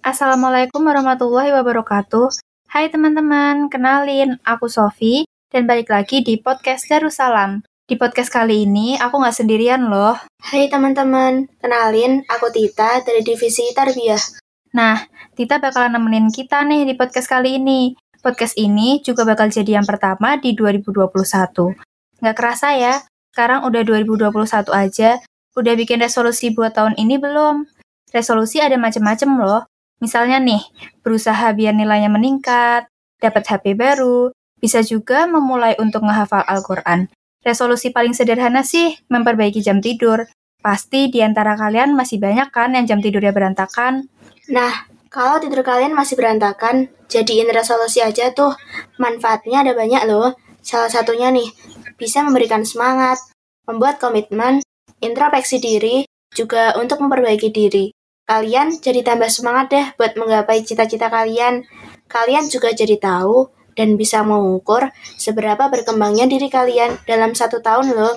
Assalamualaikum warahmatullahi wabarakatuh. Hai teman-teman, kenalin, aku Sofi, dan balik lagi di podcast Darussalam. Di podcast kali ini, aku nggak sendirian loh. Hai teman-teman, kenalin, aku Tita dari Divisi Tarbiyah. Nah, Tita bakalan nemenin kita nih di podcast kali ini. Podcast ini juga bakal jadi yang pertama di 2021. Nggak kerasa ya, sekarang udah 2021 aja, udah bikin resolusi buat tahun ini belum? Resolusi ada macam-macam loh, Misalnya nih, berusaha biar nilainya meningkat, dapat HP baru, bisa juga memulai untuk menghafal Al-Quran. Resolusi paling sederhana sih, memperbaiki jam tidur. Pasti di antara kalian masih banyak kan yang jam tidurnya berantakan? Nah, kalau tidur kalian masih berantakan, jadiin resolusi aja tuh. Manfaatnya ada banyak loh. Salah satunya nih, bisa memberikan semangat, membuat komitmen, introspeksi diri, juga untuk memperbaiki diri. Kalian jadi tambah semangat deh buat menggapai cita-cita kalian. Kalian juga jadi tahu dan bisa mengukur seberapa berkembangnya diri kalian dalam satu tahun loh.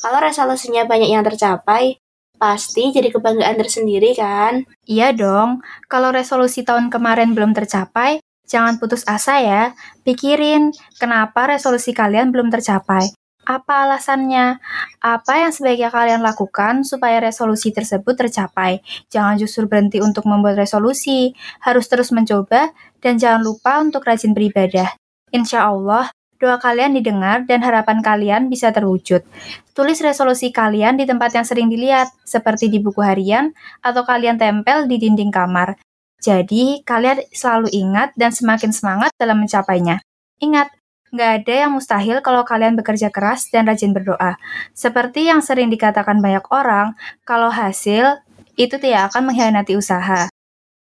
Kalau resolusinya banyak yang tercapai, pasti jadi kebanggaan tersendiri kan? Iya dong, kalau resolusi tahun kemarin belum tercapai, jangan putus asa ya. Pikirin, kenapa resolusi kalian belum tercapai. Apa alasannya? Apa yang sebaiknya kalian lakukan supaya resolusi tersebut tercapai? Jangan justru berhenti untuk membuat resolusi, harus terus mencoba, dan jangan lupa untuk rajin beribadah. Insya Allah, doa kalian didengar dan harapan kalian bisa terwujud. Tulis resolusi kalian di tempat yang sering dilihat, seperti di buku harian atau kalian tempel di dinding kamar. Jadi, kalian selalu ingat dan semakin semangat dalam mencapainya. Ingat, Nggak ada yang mustahil kalau kalian bekerja keras dan rajin berdoa. Seperti yang sering dikatakan banyak orang, kalau hasil itu tidak akan mengkhianati usaha.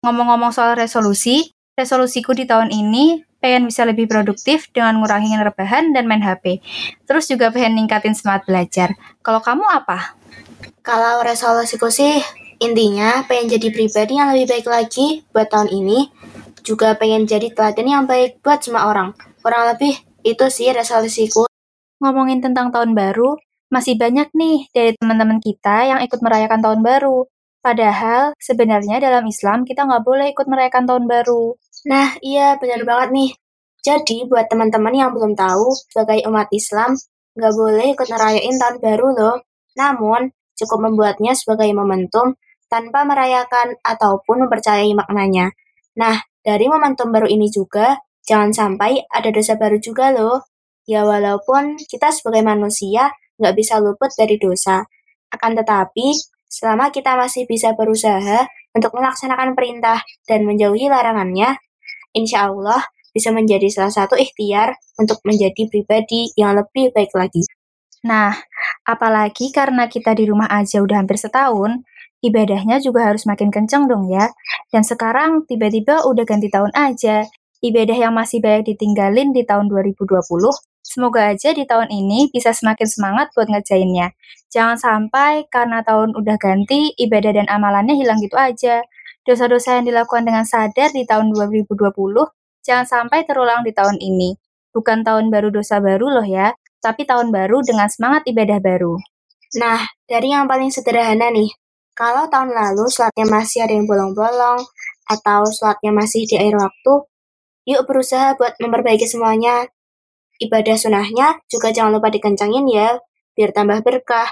Ngomong-ngomong soal resolusi, resolusiku di tahun ini pengen bisa lebih produktif dengan ngurangin rebahan dan main HP. Terus juga pengen ningkatin semangat belajar. Kalau kamu apa? Kalau resolusiku sih, intinya pengen jadi pribadi yang lebih baik lagi buat tahun ini. Juga pengen jadi teladan yang baik buat semua orang. Kurang lebih itu sih resolusiku. Ngomongin tentang tahun baru, masih banyak nih dari teman-teman kita yang ikut merayakan tahun baru. Padahal sebenarnya dalam Islam kita nggak boleh ikut merayakan tahun baru. Nah, iya benar banget nih. Jadi buat teman-teman yang belum tahu, sebagai umat Islam, nggak boleh ikut merayain tahun baru loh. Namun, cukup membuatnya sebagai momentum tanpa merayakan ataupun mempercayai maknanya. Nah, dari momentum baru ini juga, Jangan sampai ada dosa baru juga loh. Ya walaupun kita sebagai manusia nggak bisa luput dari dosa. Akan tetapi, selama kita masih bisa berusaha untuk melaksanakan perintah dan menjauhi larangannya, insya Allah bisa menjadi salah satu ikhtiar untuk menjadi pribadi yang lebih baik lagi. Nah, apalagi karena kita di rumah aja udah hampir setahun, ibadahnya juga harus makin kenceng dong ya. Dan sekarang tiba-tiba udah ganti tahun aja, ibadah yang masih banyak ditinggalin di tahun 2020, semoga aja di tahun ini bisa semakin semangat buat ngejainnya. Jangan sampai karena tahun udah ganti, ibadah dan amalannya hilang gitu aja. Dosa-dosa yang dilakukan dengan sadar di tahun 2020, jangan sampai terulang di tahun ini. Bukan tahun baru dosa baru loh ya, tapi tahun baru dengan semangat ibadah baru. Nah, dari yang paling sederhana nih, kalau tahun lalu sholatnya masih ada yang bolong-bolong, atau sholatnya masih di air waktu, Yuk berusaha buat memperbaiki semuanya. Ibadah sunahnya juga jangan lupa dikencangin ya, biar tambah berkah.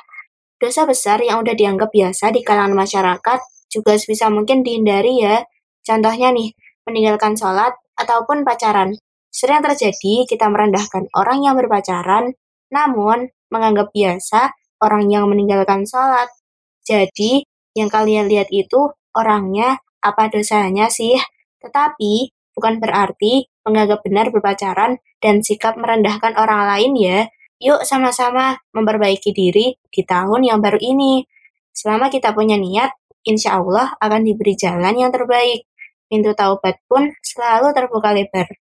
Dosa besar yang udah dianggap biasa di kalangan masyarakat juga sebisa mungkin dihindari ya. Contohnya nih, meninggalkan sholat ataupun pacaran. Sering terjadi kita merendahkan orang yang berpacaran, namun menganggap biasa orang yang meninggalkan sholat. Jadi, yang kalian lihat itu orangnya apa dosanya sih? Tetapi, bukan berarti menganggap benar berpacaran dan sikap merendahkan orang lain ya. Yuk sama-sama memperbaiki diri di tahun yang baru ini. Selama kita punya niat, insya Allah akan diberi jalan yang terbaik. Pintu taubat pun selalu terbuka lebar.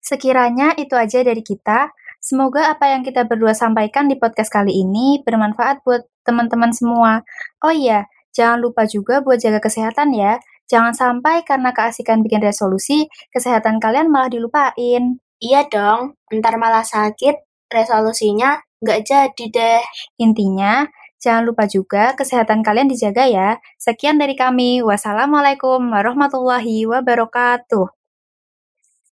Sekiranya itu aja dari kita. Semoga apa yang kita berdua sampaikan di podcast kali ini bermanfaat buat teman-teman semua. Oh iya, jangan lupa juga buat jaga kesehatan ya. Jangan sampai karena keasikan bikin resolusi, kesehatan kalian malah dilupain. Iya dong, ntar malah sakit, resolusinya nggak jadi deh. Intinya, Jangan lupa juga kesehatan kalian dijaga ya. Sekian dari kami. Wassalamualaikum warahmatullahi wabarakatuh.